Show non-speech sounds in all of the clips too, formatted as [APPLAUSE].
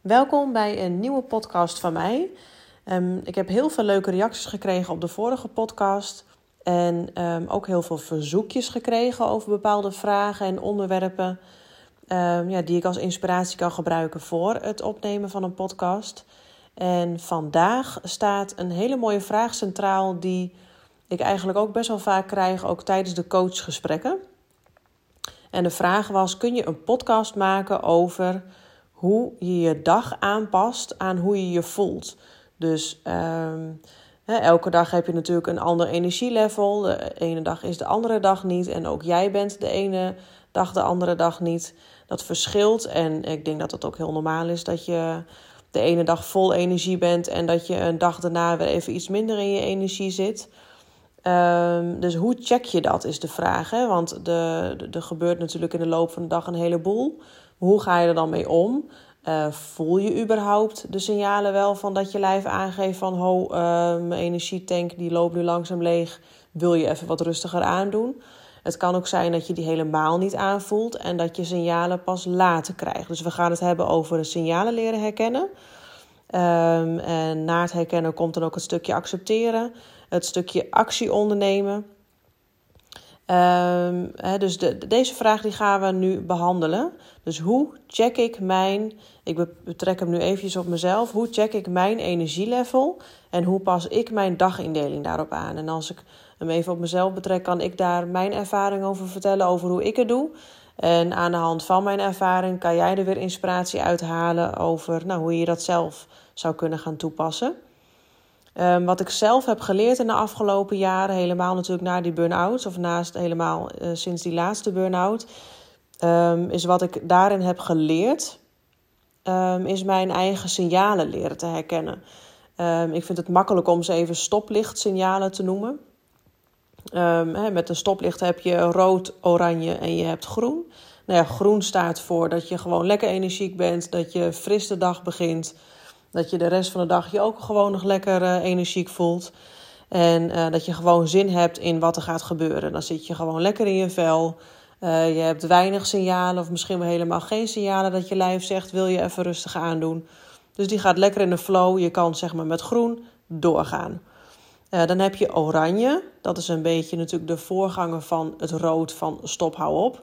Welkom bij een nieuwe podcast van mij. Ehm, ik heb heel veel leuke reacties gekregen op de vorige podcast. En ehm, ook heel veel verzoekjes gekregen over bepaalde vragen en onderwerpen. Ehm, ja, die ik als inspiratie kan gebruiken voor het opnemen van een podcast. En vandaag staat een hele mooie vraag centraal die ik eigenlijk ook best wel vaak krijg, ook tijdens de coachgesprekken. En de vraag was: kun je een podcast maken over hoe je je dag aanpast aan hoe je je voelt? Dus ehm, elke dag heb je natuurlijk een ander energielevel. De ene dag is de andere dag niet. En ook jij bent de ene dag de andere dag niet. Dat verschilt. En ik denk dat het ook heel normaal is dat je de ene dag vol energie bent en dat je een dag daarna weer even iets minder in je energie zit. Ehm, dus hoe check je dat, is de vraag. Hè? Want er gebeurt natuurlijk in de loop van de dag een heleboel. Hoe ga je er dan mee om? Uh, voel je überhaupt de signalen wel van dat je lijf aangeeft van... ho, uh, mijn energietank die loopt nu langzaam leeg, wil je even wat rustiger aandoen? Het kan ook zijn dat je die helemaal niet aanvoelt en dat je signalen pas later krijgt. Dus we gaan het hebben over signalen leren herkennen. Um, en na het herkennen komt dan ook het stukje accepteren het stukje actie ondernemen. Um, dus de, deze vraag die gaan we nu behandelen. Dus hoe check ik mijn, ik betrek hem nu eventjes op mezelf, hoe check ik mijn energielevel en hoe pas ik mijn dagindeling daarop aan? En als ik hem even op mezelf betrek, kan ik daar mijn ervaring over vertellen, over hoe ik het doe. En aan de hand van mijn ervaring kan jij er weer inspiratie uithalen over nou, hoe je dat zelf zou kunnen gaan toepassen. Um, wat ik zelf heb geleerd in de afgelopen jaren, helemaal natuurlijk na die burn-out, of naast helemaal uh, sinds die laatste burn-out, um, is wat ik daarin heb geleerd, um, is mijn eigen signalen leren te herkennen. ik vind het makkelijk om ze even stoplichtsignalen te noemen. Met een stoplicht heb je rood, oranje en je hebt groen. Nou ja, groen staat voor dat je gewoon lekker energiek bent, dat je fris de dag begint. Dat je de rest van de dag je ook gewoon nog lekker uh, energiek voelt. En uh, dat je gewoon zin hebt in wat er gaat gebeuren. Dan zit je gewoon lekker in je vel. Uh, je hebt weinig signalen of misschien wel helemaal geen signalen dat je lijf zegt: wil je even rustig aandoen. Dus die gaat lekker in de flow. Je kan zeg maar met groen doorgaan. dan heb je oranje. Dat is een beetje natuurlijk de voorganger van het rood van stop, hou op.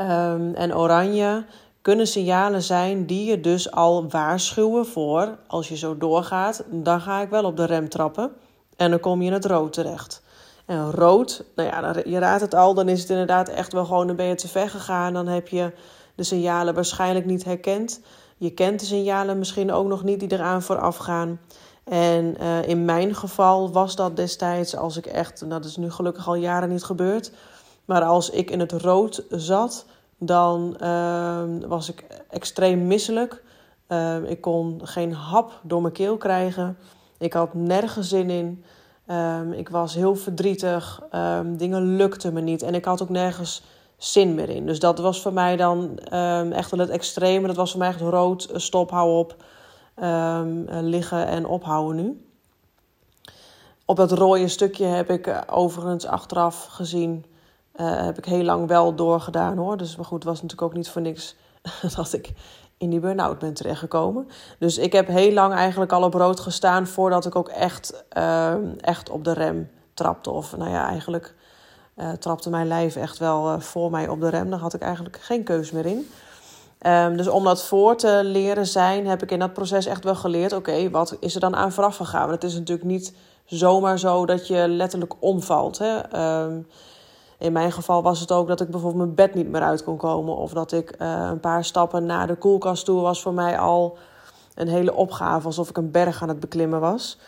Um, en oranje kunnen signalen zijn die je dus al waarschuwen voor als je zo doorgaat, dan ga ik wel op de rem trappen en dan kom je in het rood terecht. En rood, nou ja, je raadt het al, dan is het inderdaad echt wel gewoon, dan ben je te ver gegaan, dan heb je de signalen waarschijnlijk niet herkend. Je kent de signalen misschien ook nog niet die eraan vooraf gaan. En uh, in mijn geval was dat destijds, als ik echt, nou, dat is nu gelukkig al jaren niet gebeurd, maar als ik in het rood zat, dan uh, was ik extreem misselijk. Uh, ik kon geen hap door mijn keel krijgen. Ik had nergens zin in. Um, ik was heel verdrietig. Dingen lukten me niet. En ik had ook nergens zin meer in. Dus dat was voor mij dan echt wel het extreme. Dat was voor mij echt rood, stop, hou op. liggen en ophouden nu. Op dat rode stukje heb ik eh, overigens achteraf gezien uh, heb ik heel lang wel doorgedaan hoor. Dus maar goed, was natuurlijk ook niet voor niks [LAUGHS] dat ik in die burn-out ben terechtgekomen. Dus ik heb heel lang eigenlijk al op rood gestaan voordat ik ook echt, uh, echt op de rem trapte. Of nou ja, eigenlijk uh, trapte mijn lijf echt wel uh, voor mij op de rem. Daar had ik eigenlijk geen keus meer in. Um, dus om dat voor te leren zijn, heb ik in dat proces echt wel geleerd: oké, wat is er dan aan vooraf gegaan? Want het is natuurlijk niet zomaar zo dat je letterlijk omvalt. Hè? Um, in mijn geval was het ook dat ik bijvoorbeeld mijn bed niet meer uit kon komen. Of dat ik uh, een paar stappen naar de koelkast toe was voor mij al een hele opgave. Alsof ik een berg aan het beklimmen was.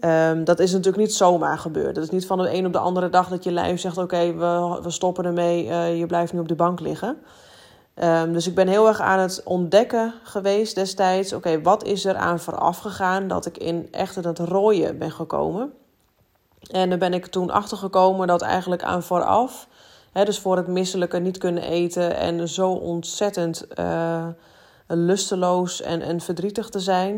Um, dat is natuurlijk niet zomaar gebeurd. Het is niet van de een op de andere dag dat je lijf zegt: Oké, we, we stoppen ermee, uh, je blijft nu op de bank liggen. Um, dus ik ben heel erg aan het ontdekken geweest destijds. Oké, wat is er aan vooraf gegaan dat ik in echt in het rooien ben gekomen? En daar ben ik toen achter gekomen dat eigenlijk aan vooraf, hè, dus voor het misselijke niet kunnen eten en zo ontzettend uh, lusteloos en, en verdrietig te zijn,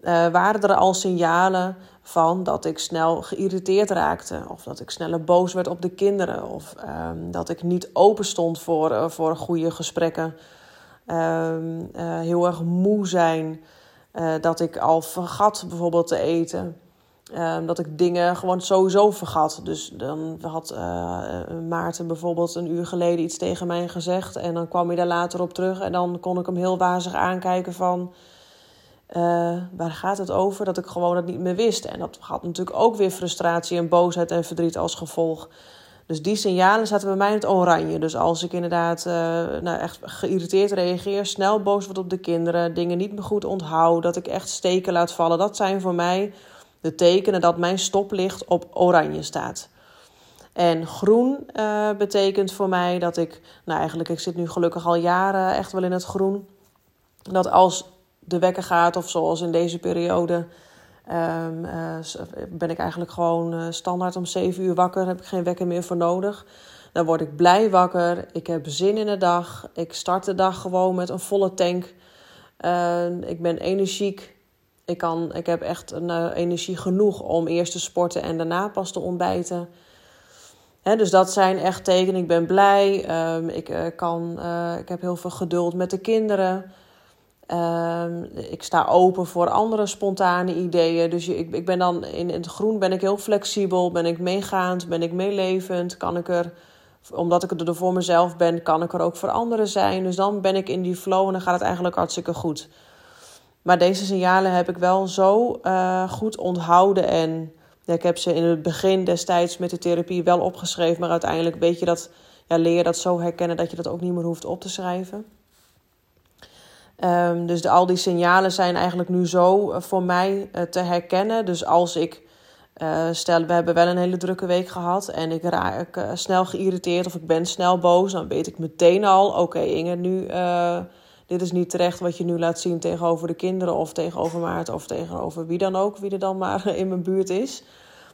uh, waren er al signalen van dat ik snel geïrriteerd raakte. Of dat ik sneller boos werd op de kinderen. Of um, dat ik niet open stond voor, uh, voor goede gesprekken. ehm, eh, heel erg moe zijn. Eh, dat ik al vergat bijvoorbeeld te eten. Ehm, dat ik dingen gewoon sowieso vergat. Dus dan had uh, Maarten bijvoorbeeld een uur geleden iets tegen mij gezegd. En dan kwam hij daar later op terug. En dan kon ik hem heel wazig aankijken van... Uh, waar gaat het over? Dat ik gewoon het niet meer wist. En dat had natuurlijk ook weer frustratie en boosheid en verdriet als gevolg. Dus die signalen zaten bij mij in het oranje. Dus als ik inderdaad uh, nou echt geïrriteerd reageer, snel boos word op de kinderen, dingen niet meer goed onthoud, dat ik echt steken laat vallen, dat zijn voor mij de tekenen dat mijn stoplicht op oranje staat. En groen uh, betekent voor mij dat ik, nou eigenlijk, ik zit nu gelukkig al jaren echt wel in het groen. Dat als de wekker gaat, of zoals in deze periode, um, uh, ben ik eigenlijk gewoon uh, standaard om 7 uur wakker. Heb ik geen wekker meer voor nodig. Dan word ik blij wakker. Ik heb zin in de dag. Ik start de dag gewoon met een volle tank. Uh, ik ben energiek. Ik, kan, ik heb echt een, energie genoeg om eerst te sporten en daarna pas te ontbijten. He, dus dat zijn echt tekenen. Ik ben blij. Um, ik, kan, ik heb heel veel geduld met de kinderen. Um, ik sta open voor andere spontane ideeën. Dus ik, ik ben dan in, in het groen ben ik heel flexibel, ben ik meegaand, ben ik meelevend, kan ik er, omdat ik er voor mezelf ben, kan ik er ook voor anderen zijn. Dus dan ben ik in die flow en dan gaat het eigenlijk hartstikke goed. Maar deze signalen heb ik wel zo uh, goed onthouden en ik heb ze in het begin destijds met de therapie wel opgeschreven, maar uiteindelijk weet je dat, ja, leer je dat zo herkennen dat je dat ook niet meer hoeft op te schrijven. Um, dus de, al die signalen zijn eigenlijk nu zo uh, voor mij uh, te herkennen. Dus als ik, uh, stel we hebben wel een hele drukke week gehad en ik raak snel geïrriteerd of ik ben snel boos, dan weet ik meteen al: oké, Inge, nu, dit is niet terecht wat je nu laat zien tegenover de kinderen of tegenover Maarten of tegenover wie dan ook, wie er dan maar [LAUGHS] in mijn buurt is.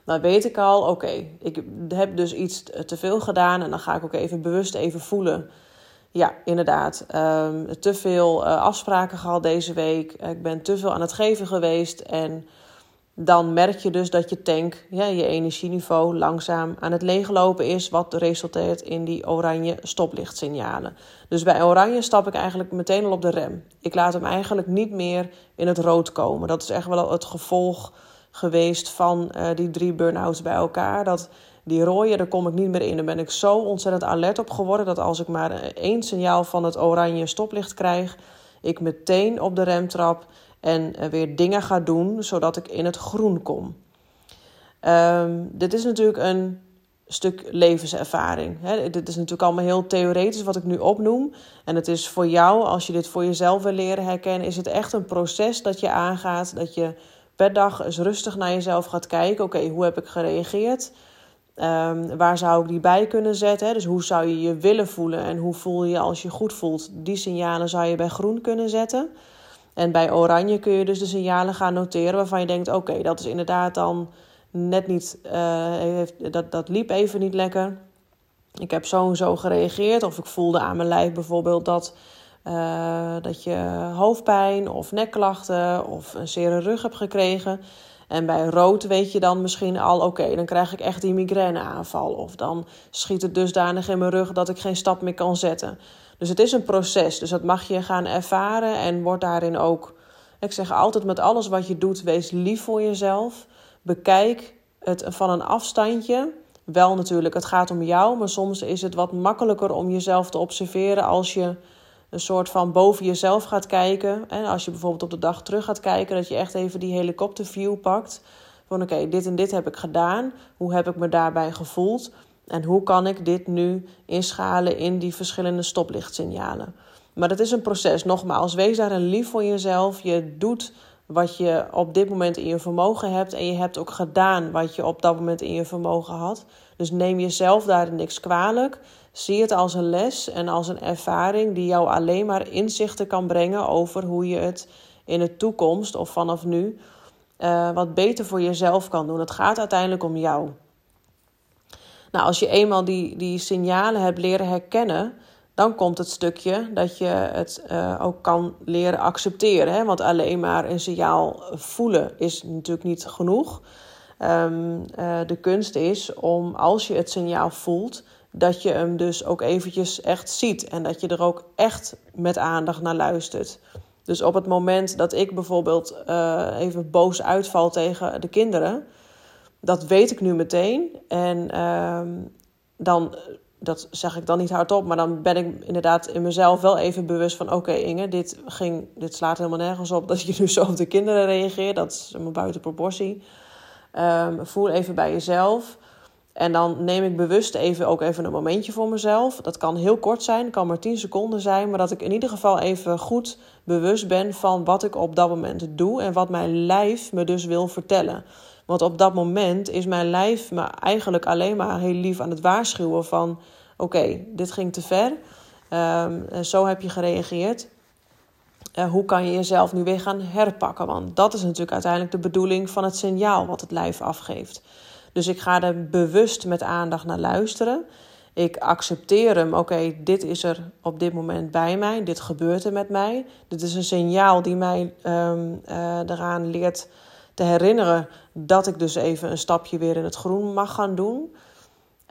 Dan weet ik al: oké, ik heb dus iets te veel gedaan en dan ga ik ook even bewust even voelen ja, inderdaad. Um, te veel uh, afspraken gehad deze week. Ik ben te veel aan het geven geweest. En dan merk je dus dat je tank, ja, je energieniveau, langzaam aan het leeglopen is. Wat resulteert in die oranje stoplichtsignalen. Dus bij oranje stap ik eigenlijk meteen al op de rem. Ik laat hem eigenlijk niet meer in het rood komen. Dat is echt wel het gevolg geweest van uh, die drie burn-outs bij elkaar. Dat die rode, daar kom ik niet meer in. Dan ben ik zo ontzettend alert op geworden dat als ik maar één signaal van het oranje stoplicht krijg, ik meteen op de rem trap en eh, weer dingen ga doen zodat ik in het groen kom. Um, dit is natuurlijk een stuk levenservaring. Dit is natuurlijk allemaal heel theoretisch wat ik nu opnoem. En het is voor jou, als je dit voor jezelf wil leren herkennen, is het echt een proces dat je aangaat. Dat je per dag eens rustig naar jezelf gaat kijken. Oké, hoe heb ik gereageerd? Um, waar zou ik die bij kunnen zetten? Dus hoe zou je je willen voelen en hoe voel je als je goed voelt? Die signalen zou je bij groen kunnen zetten. En bij oranje kun je dus de signalen gaan noteren waarvan je denkt: oké, dat is inderdaad dan net niet, uh, heeft, dat, dat liep even niet lekker. Ik heb zo en zo gereageerd, of ik voelde aan mijn lijf bijvoorbeeld dat, uh, dat je hoofdpijn of nekklachten of een zere rug hebt gekregen. En bij rood weet je dan misschien al, oké, dan krijg ik echt die migraineaanval. Of dan schiet het dusdanig in mijn rug dat ik geen stap meer kan zetten. Dus het is een proces, dus dat mag je gaan ervaren en word daarin ook... Ik zeg altijd met alles wat je doet, wees lief voor jezelf. Bekijk het van een afstandje. Wel natuurlijk, het gaat om jou, maar soms is het wat makkelijker om jezelf te observeren als je een soort van boven jezelf gaat kijken. En als je bijvoorbeeld op de dag terug gaat kijken, dat je echt even die helikopterview pakt. Van oké, dit en dit heb ik gedaan. Hoe heb ik me daarbij gevoeld? En hoe kan ik dit nu inschalen in die verschillende stoplichtsignalen? Maar dat is een proces. Nogmaals, wees daar een lief voor jezelf. Je doet wat je op dit moment in je vermogen hebt. En je hebt ook gedaan wat je op dat moment in je vermogen had. Dus neem jezelf daar niks kwalijk. Zie het als een les en als een ervaring die jou alleen maar inzichten kan brengen over hoe je het in de toekomst of vanaf nu uh, wat beter voor jezelf kan doen. Het gaat uiteindelijk om jou. Nou, als je eenmaal die, die signalen hebt leren herkennen, dan komt het stukje dat je het uh, ook kan leren accepteren. Hè? Want alleen maar een signaal voelen is natuurlijk niet genoeg. Um, uh, de kunst is om, als je het signaal voelt, dat je hem dus ook eventjes echt ziet en dat je er ook echt met aandacht naar luistert. Dus op het moment dat ik bijvoorbeeld uh, even boos uitval tegen de kinderen, dat weet ik nu meteen. En uh, dan, dat zeg ik dan niet hardop, maar dan ben ik inderdaad in mezelf wel even bewust van: oké, Inge, dit, ging, dit slaat helemaal nergens op dat je nu zo op de kinderen reageert. Dat is helemaal buiten proportie. Um, voel even bij jezelf. En dan neem ik bewust even ook even een momentje voor mezelf. Dat kan heel kort zijn, kan maar 10 seconden zijn, maar dat ik in ieder geval even goed bewust ben van wat ik op dat moment doe en wat mijn lijf me dus wil vertellen. Want op dat moment is mijn lijf me eigenlijk alleen maar heel lief aan het waarschuwen van oké, dit ging te ver. Um, zo heb je gereageerd. Uh, hoe kan je jezelf nu weer gaan herpakken? Want dat is natuurlijk uiteindelijk de bedoeling van het signaal wat het lijf afgeeft. Dus ik ga er bewust met aandacht naar luisteren. Ik accepteer hem. Oké, dit is er op dit moment bij mij. Dit gebeurt er met mij. Dit is een signaal die mij um, uh, eraan leert te herinneren dat ik dus even een stapje weer in het groen mag gaan doen.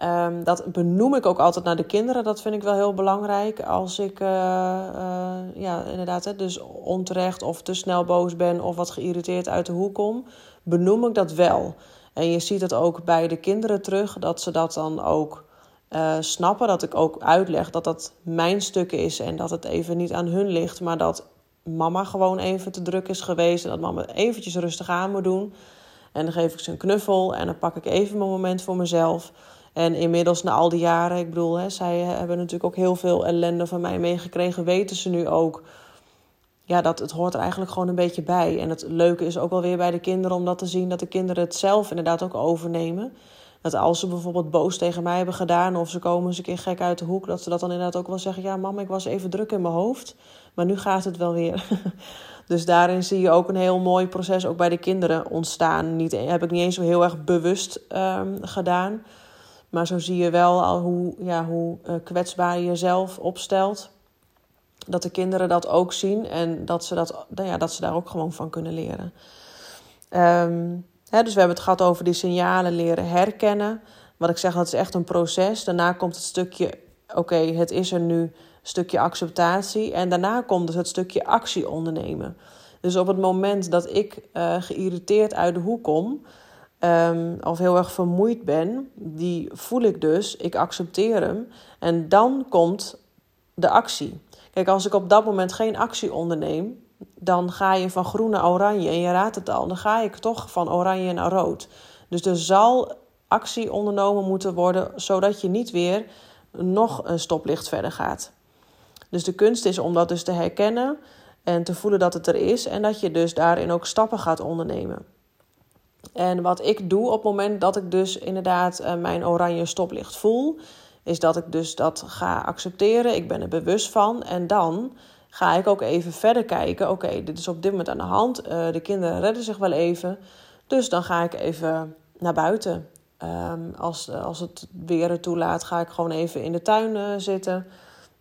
Um, dat benoem ik ook altijd naar de kinderen. Dat vind ik wel heel belangrijk. Als ik uh, uh, ja, inderdaad, hè, dus onterecht of te snel boos ben of wat geïrriteerd uit de hoek kom, benoem ik dat wel. En je ziet het ook bij de kinderen terug, dat ze dat dan ook uh, snappen. Dat ik ook uitleg dat dat mijn stuk is en dat het even niet aan hun ligt, maar dat mama gewoon even te druk is geweest en dat mama eventjes rustig aan moet doen. En dan geef ik ze een knuffel en dan pak ik even mijn moment voor mezelf. En inmiddels na al die jaren, ik bedoel, hè, zij hebben natuurlijk ook heel veel ellende van mij meegekregen, weten ze nu ook ja, dat het hoort er eigenlijk gewoon een beetje bij. En het leuke is ook wel weer bij de kinderen om dat te zien dat de kinderen het zelf inderdaad ook overnemen. Dat als ze bijvoorbeeld boos tegen mij hebben gedaan of ze komen eens een keer gek uit de hoek, dat ze dat dan inderdaad ook wel zeggen: Ja, mama, ik was even druk in mijn hoofd, maar nu gaat het wel weer. [LAUGHS] dus daarin zie je ook een heel mooi proces ook bij de kinderen ontstaan. Niet, heb ik niet eens zo heel erg bewust um, gedaan. Maar zo zie je wel al hoe, ja, hoe uh, kwetsbaar je jezelf opstelt dat de kinderen dat ook zien en dat ze, dat, nou ja, dat ze daar ook gewoon van kunnen leren. Um, hè, dus we hebben het gehad over die signalen leren herkennen. Wat ik zeg, dat is echt een proces. Daarna komt het stukje, oké, het is er nu, stukje acceptatie. En daarna komt dus het stukje actie ondernemen. Dus op het moment dat ik uh, geïrriteerd uit de hoek kom, um, of heel erg vermoeid ben, die voel ik dus, ik accepteer hem. En dan komt de actie. Kijk, als ik op dat moment geen actie onderneem, dan ga je van groen naar oranje. En je raadt het al, dan ga ik toch van oranje naar rood. Dus er zal actie ondernomen moeten worden, zodat je niet weer nog een stoplicht verder gaat. Dus de kunst is om dat dus te herkennen en te voelen dat het er is en dat je dus daarin ook stappen gaat ondernemen. En wat ik doe op het moment dat ik dus inderdaad eh, mijn oranje stoplicht voel, is dat ik dus dat ga accepteren. Ik ben er bewust van. En dan ga ik ook even verder kijken. Oké, dit is op dit moment aan de hand. Uh, de kinderen redden zich wel even. Dus dan ga ik even naar buiten. Um, als, als het weer het toelaat, ga ik gewoon even in de tuin zitten.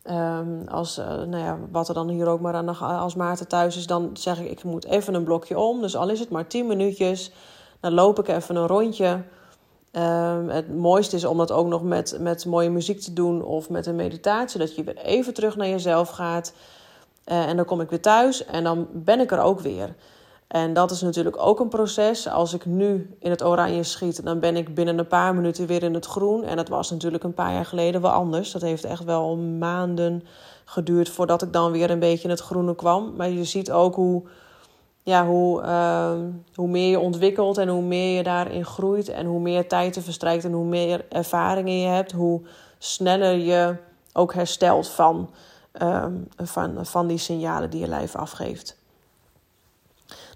Um, als, uh, nou ja, wat er dan hier ook maar aan als Maarten thuis is, dan zeg ik: ik moet even een blokje om. Dus al is het maar 10 minuutjes, dan loop ik even een rondje. Um, het mooiste is om dat ook nog met, met mooie muziek te doen of met een meditatie. Dat je weer even terug naar jezelf gaat. Uh, en dan kom ik weer thuis en dan ben ik er ook weer. En dat is natuurlijk ook een proces. Als ik nu in het oranje schiet, dan ben ik binnen een paar minuten weer in het groen. En dat was natuurlijk een paar jaar geleden wel anders. Dat heeft echt wel maanden geduurd voordat ik dan weer een beetje in het groene kwam. Maar je ziet ook hoe ja, hoe, uh, hoe meer je ontwikkelt en hoe meer je daarin groeit en hoe meer tijd er verstrijkt en hoe meer ervaringen je hebt, hoe sneller je ook herstelt van, uh, van, van die signalen die je lijf afgeeft.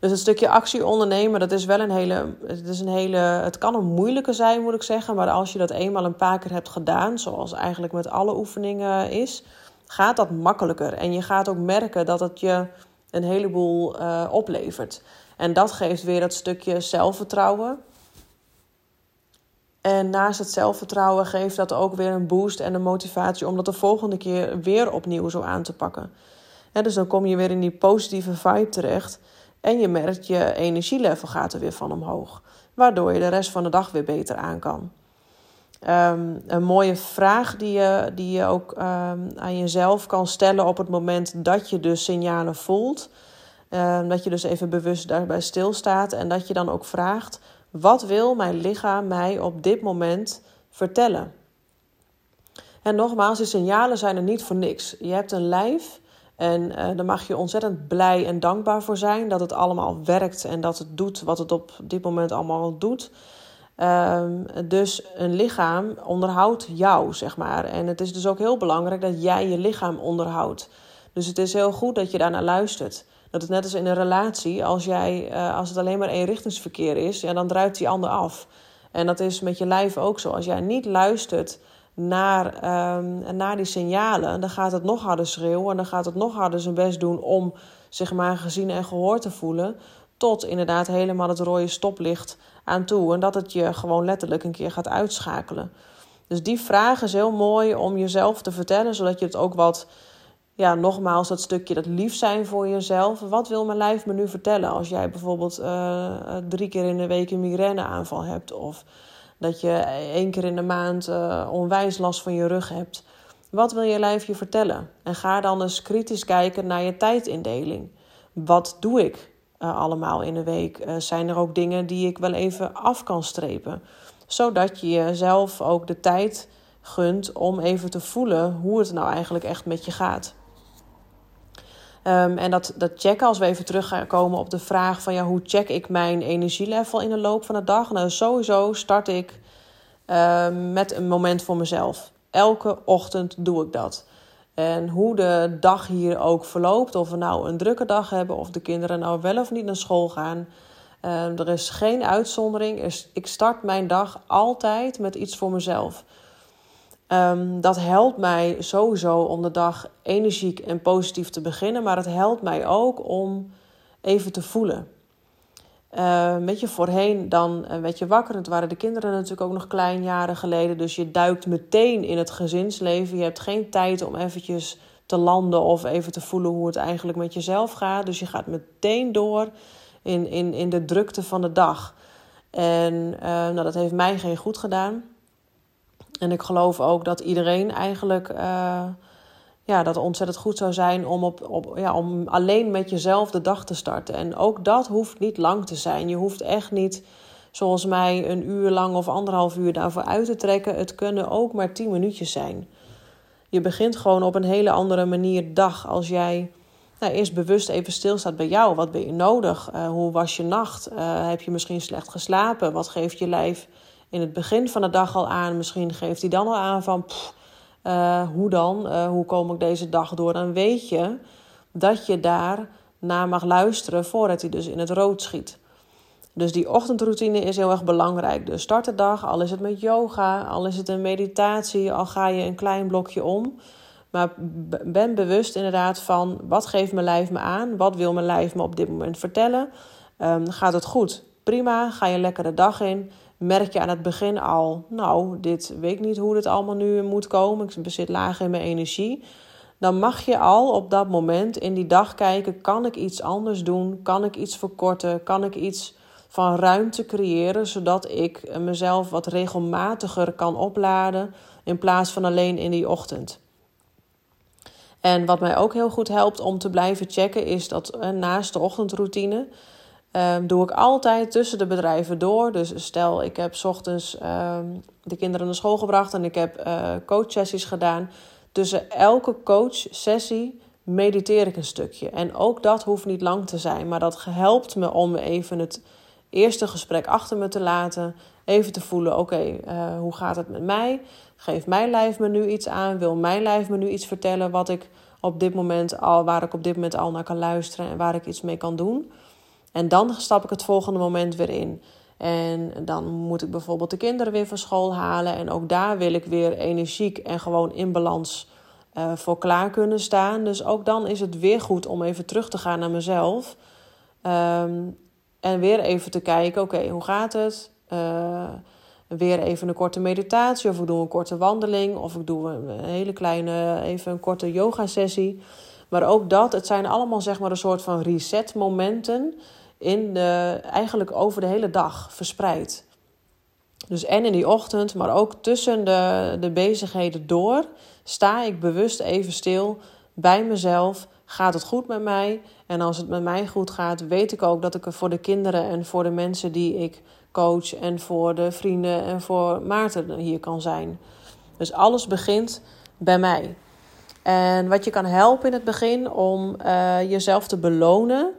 Dus het stukje actie ondernemen, dat is wel een hele, het is een hele. Het kan een moeilijke zijn, moet ik zeggen. Maar als je dat eenmaal een paar keer hebt gedaan, zoals eigenlijk met alle oefeningen is, gaat dat makkelijker. En je gaat ook merken dat het je een heleboel uh, oplevert. En dat geeft weer dat stukje zelfvertrouwen. En naast het zelfvertrouwen geeft dat ook weer een boost en een motivatie om dat de volgende keer weer opnieuw zo aan te pakken. dus dan kom je weer in die positieve vibe terecht. En je merkt je energielevel gaat er weer van omhoog. Waardoor je de rest van de dag weer beter aan kan. Ehm, een mooie vraag die je, die je ook ehm, aan jezelf kan stellen op het moment dat je dus signalen voelt. Um, dat je dus even bewust daarbij stilstaat en dat je dan ook vraagt: wat wil mijn lichaam mij op dit moment vertellen? En nogmaals, die signalen zijn er niet voor niks. Je hebt een lijf en uh, daar mag je ontzettend blij en dankbaar voor zijn dat het allemaal werkt en dat het doet wat het op dit moment allemaal doet. Um, dus een lichaam onderhoudt jou, zeg maar. En het is dus ook heel belangrijk dat jij je lichaam onderhoudt. Dus het is heel goed dat je daarnaar luistert. Dat het net als in een relatie, als, jij, uh, als het alleen maar eenrichtingsverkeer is, ja, dan druipt die ander af. En dat is met je lijf ook zo. Als jij niet luistert naar, um, naar die signalen, dan gaat het nog harder schreeuwen en dan gaat het nog harder zijn best doen om zich maar gezien en gehoord te voelen. Tot inderdaad helemaal het rode stoplicht aan toe. En dat het je gewoon letterlijk een keer gaat uitschakelen. Dus die vraag is heel mooi om jezelf te vertellen, zodat je het ook wat, ja, nogmaals, dat stukje dat lief zijn voor jezelf. Wat wil mijn lijf me nu vertellen als jij bijvoorbeeld uh, drie keer in de week een migraineaanval hebt? Of dat je één keer in de maand uh, onwijs last van je rug hebt. Wat wil je lijf je vertellen? En ga dan eens kritisch kijken naar je tijdindeling. Wat doe ik uh, allemaal in een week? Uh, zijn er ook dingen die ik wel even af kan strepen? Zodat je jezelf ook de tijd gunt om even te voelen hoe het nou eigenlijk echt met je gaat. Um, en dat, dat checken, als we even terugkomen op de vraag van ja, hoe check ik mijn energielevel in de loop van de dag? Nou, sowieso start ik uh, met een moment voor mezelf. Elke ochtend doe ik dat. En hoe de dag hier ook verloopt, of we nou een drukke dag hebben, of de kinderen nou wel of niet naar school gaan. Uh, er is geen uitzondering. Ik start mijn dag altijd met iets voor mezelf. Um, dat helpt mij sowieso om de dag energiek en positief te beginnen, maar het helpt mij ook om even te voelen. Uh, je, voorheen dan uh, werd je wakker. Het waren de kinderen natuurlijk ook nog klein jaren geleden. Dus je duikt meteen in het gezinsleven. Je hebt geen tijd om eventjes te landen of even te voelen hoe het eigenlijk met jezelf gaat. Dus je gaat meteen door in, in, in de drukte van de dag. En uh, nou, dat heeft mij geen goed gedaan. En ik geloof ook dat iedereen eigenlijk uh, ja, dat het ontzettend goed zou zijn om, op, op, ja, om alleen met jezelf de dag te starten. En ook dat hoeft niet lang te zijn. Je hoeft echt niet, zoals mij, een uur lang of anderhalf uur daarvoor uit te trekken. Het kunnen ook maar tien minuutjes zijn. Je begint gewoon op een hele andere manier dag als jij nou, eerst bewust even stilstaat bij jou. Wat ben je nodig? Uh, hoe was je nacht? Uh, heb je misschien slecht geslapen? Wat geeft je lijf in het begin van de dag al aan. Misschien geeft hij dan al aan van uh, hoe dan? Uh, hoe kom ik deze dag door? Dan weet je dat je daar naar mag luisteren voordat hij dus in het rood schiet. Dus die ochtendroutine is heel erg belangrijk. Dus start de dag, al is het met yoga, al is het een meditatie, al ga je een klein blokje om. Maar ben bewust inderdaad van wat geeft mijn lijf me aan? Wat wil mijn lijf me op dit moment vertellen? Um, gaat het goed? Prima, ga je lekker de dag in merk je aan het begin al, nou, dit weet ik niet hoe dit allemaal nu moet komen. Ik bezit laag in mijn energie. Dan mag je al op dat moment in die dag kijken: kan ik iets anders doen? Kan ik iets verkorten? Kan ik iets van ruimte creëren zodat ik mezelf wat regelmatiger kan opladen in plaats van alleen in die ochtend? En wat mij ook heel goed helpt om te blijven checken is dat eh, naast de ochtendroutine Um, doe ik altijd tussen de bedrijven door. Dus stel, ik heb ochtends um, de kinderen naar school gebracht en ik heb uh, coachsessies gedaan. Tussen elke coachsessie mediteer ik een stukje. En ook dat hoeft niet lang te zijn, maar dat helpt me om even het eerste gesprek achter me te laten. Even te voelen, oké, uh, hoe gaat het met mij? Geeft mijn lijf me nu iets aan? Wil mijn lijf me nu iets vertellen wat ik op dit moment al, waar ik op dit moment al naar kan luisteren en waar ik iets mee kan doen? En dan stap ik het volgende moment weer in. En dan moet ik bijvoorbeeld de kinderen weer van school halen. En ook daar wil ik weer energiek en gewoon in balans uh, voor klaar kunnen staan. Dus ook dan is het weer goed om even terug te gaan naar mezelf. Um, en weer even te kijken, oké, hoe gaat het? Uh, weer even een korte meditatie of ik doe een korte wandeling. Of ik doe een hele kleine, even een korte yoga sessie. Maar ook dat, het zijn allemaal zeg maar een soort van reset momenten in de, eigenlijk over de hele dag verspreid. Dus en in die ochtend, maar ook tussen de, de bezigheden door, sta ik bewust even stil bij mezelf. Gaat het goed met mij? En als het met mij goed gaat, weet ik ook dat ik er voor de kinderen en voor de mensen die ik coach en voor de vrienden en voor Maarten hier kan zijn. Dus alles begint bij mij. En wat je kan helpen in het begin om uh, jezelf te belonen.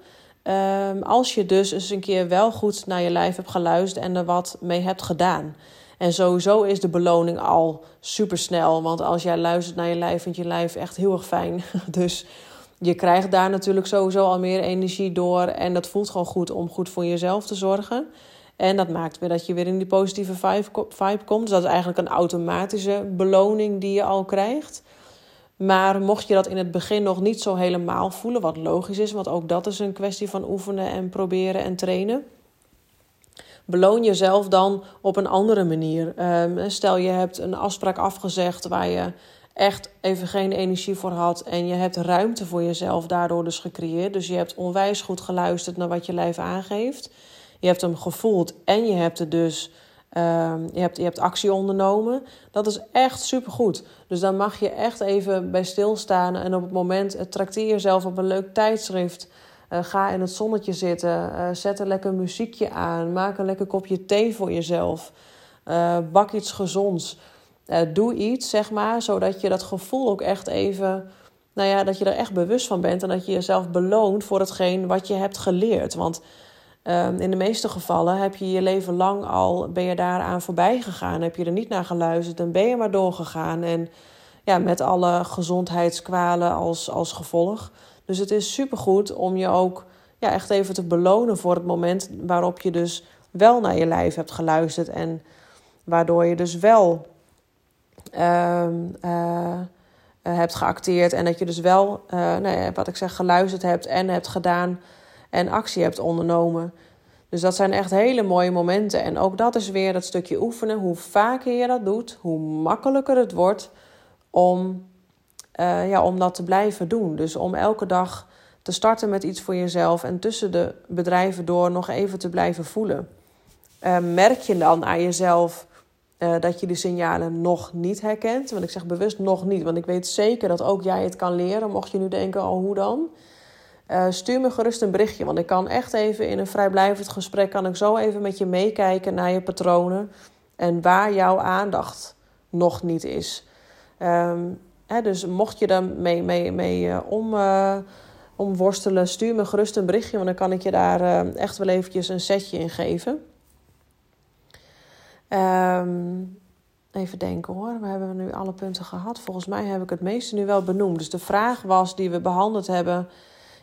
Um, als je dus eens een keer wel goed naar je lijf hebt geluisterd en er wat mee hebt gedaan. En sowieso is de beloning al super snel. Want als jij luistert naar je lijf, vindt je lijf echt heel erg fijn. [LAUGHS] Dus je krijgt daar natuurlijk sowieso al meer energie door. En dat voelt gewoon goed om goed voor jezelf te zorgen. En dat maakt weer dat je weer in die positieve vibe komt. Dus dat is eigenlijk een automatische beloning die je al krijgt. Maar mocht je dat in het begin nog niet zo helemaal voelen, wat logisch is, want ook dat is een kwestie van oefenen en proberen en trainen. Beloon jezelf dan op een andere manier. Ehm, stel je hebt een afspraak afgezegd waar je echt even geen energie voor had en je hebt ruimte voor jezelf daardoor dus gecreëerd. Dus je hebt onwijs goed geluisterd naar wat je lijf aangeeft. Je hebt hem gevoeld en je hebt het dus Ehm, je, hebt, je hebt actie ondernomen. Dat is echt supergoed. Dus dan mag je echt even bij stilstaan. En op het moment, uh, trakteer jezelf op een leuk tijdschrift. Uh, ga in het zonnetje zitten. Uh, zet een lekker muziekje aan. Maak een lekker kopje thee voor jezelf. bak iets gezonds. doe iets, zeg maar, zodat je dat gevoel ook echt even... Nou ja, dat je er echt bewust van bent. En dat je jezelf beloont voor hetgeen wat je hebt geleerd. Want Ehm, in de meeste gevallen heb je je leven lang al, ben je daaraan voorbij gegaan. Heb je er niet naar geluisterd en ben je maar doorgegaan. En ja, met alle gezondheidskwalen als, als gevolg. Dus het is supergoed om je ook ja, echt even te belonen voor het moment waarop je dus wel naar je lijf hebt geluisterd. En waardoor je dus wel uh, uh, hebt geacteerd. En dat je dus wel, uh, wat ik zeg, geluisterd hebt en hebt gedaan en actie hebt ondernomen. Dus dat zijn echt hele mooie momenten. En ook dat is weer dat stukje oefenen. Hoe vaker je dat doet, hoe makkelijker het wordt om, uh, ja, om dat te blijven doen. Dus om elke dag te starten met iets voor jezelf en tussen de bedrijven door nog even te blijven voelen. Uh, merk je dan aan jezelf uh, dat je die signalen nog niet herkent? Want ik zeg bewust nog niet, want ik weet zeker dat ook jij het kan leren. Mocht je nu denken, oh hoe dan? Uh, stuur me gerust een berichtje, want ik kan echt even in een vrijblijvend gesprek... kan ik zo even met je meekijken naar je patronen... en waar jouw aandacht nog niet is. Um, hè, dus mocht je daar mee, mee, mee uh, om, uh, om worstelen, stuur me gerust een berichtje... want dan kan ik je daar echt wel eventjes een setje in geven. Um, even denken hoor, we hebben nu alle punten gehad. Volgens mij heb ik het meeste nu wel benoemd. Dus de vraag was die we behandeld hebben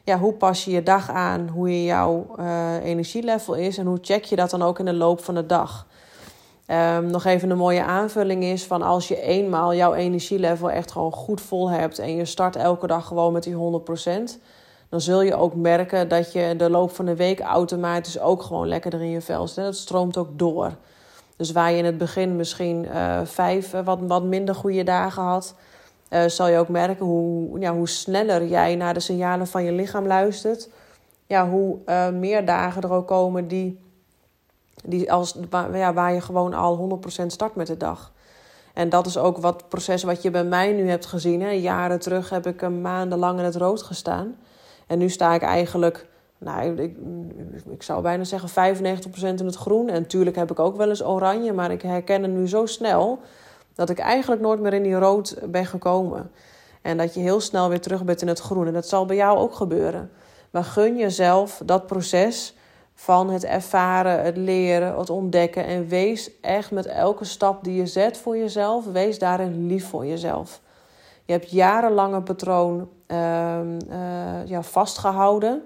ja, hoe pas je je dag aan, hoe je jouw uh, energielevel is en hoe check je dat dan ook in de loop van de dag. Um, nog even een mooie aanvulling is van als je eenmaal jouw energielevel echt gewoon goed vol hebt en je start elke dag gewoon met die 100%, dan zul je ook merken dat je de loop van de week automatisch ook gewoon lekkerder in je vel zit. Dat stroomt ook door. Dus waar je in het begin misschien uh, vijf wat, wat minder goede dagen had, uh, zal je ook merken hoe, ja, hoe sneller jij naar de signalen van je lichaam luistert. Ja, hoe uh, meer dagen er ook komen die, die als, waar, ja, waar je gewoon al 100% start met de dag. En dat is ook wat proces wat je bij mij nu hebt gezien. Hè. Jaren terug heb ik maandenlang in het rood gestaan. En nu sta ik eigenlijk, nou, ik, ik zou bijna zeggen 95% in het groen. En natuurlijk heb ik ook wel eens oranje, maar ik herken het nu zo snel dat ik eigenlijk nooit meer in die rood ben gekomen. En dat je heel snel weer terug bent in het groen. En dat zal bij jou ook gebeuren. Maar gun jezelf dat proces van het ervaren, het leren, het ontdekken. En wees echt met elke stap die je zet voor jezelf, wees daarin lief voor jezelf. Je hebt jarenlang een patroon uh, uh, ja, vastgehouden.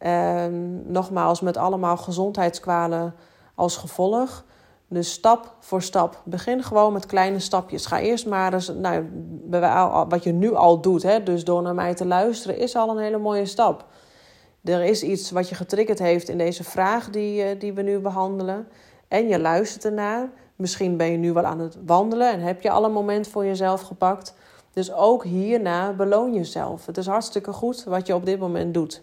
Uh, nogmaals, met allemaal gezondheidskwalen als gevolg. Dus stap voor stap. Begin gewoon met kleine stapjes. Ga eerst maar eens, nou, wat je nu al doet, hè, dus door naar mij te luisteren, is al een hele mooie stap. Er is iets wat je getriggerd heeft in deze vraag die, eh, die we nu behandelen. En je luistert ernaar. Misschien ben je nu wel aan het wandelen en heb je al een moment voor jezelf gepakt. Dus ook hierna beloon jezelf. Het is hartstikke goed wat je op dit moment doet.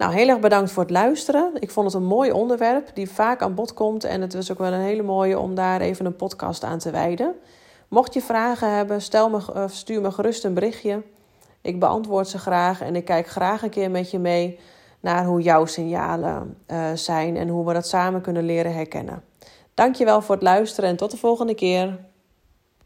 Nou, heel erg bedankt voor het luisteren. Ik vond het een mooi onderwerp die vaak aan bod komt. En het was ook wel een hele mooie om daar even een podcast aan te wijden. Mocht je vragen hebben, stel me, stuur me gerust een berichtje. Ik beantwoord ze graag en ik kijk graag een keer met je mee naar hoe jouw signalen uh, zijn en hoe we dat samen kunnen leren herkennen. Dankjewel voor het luisteren en tot de volgende keer.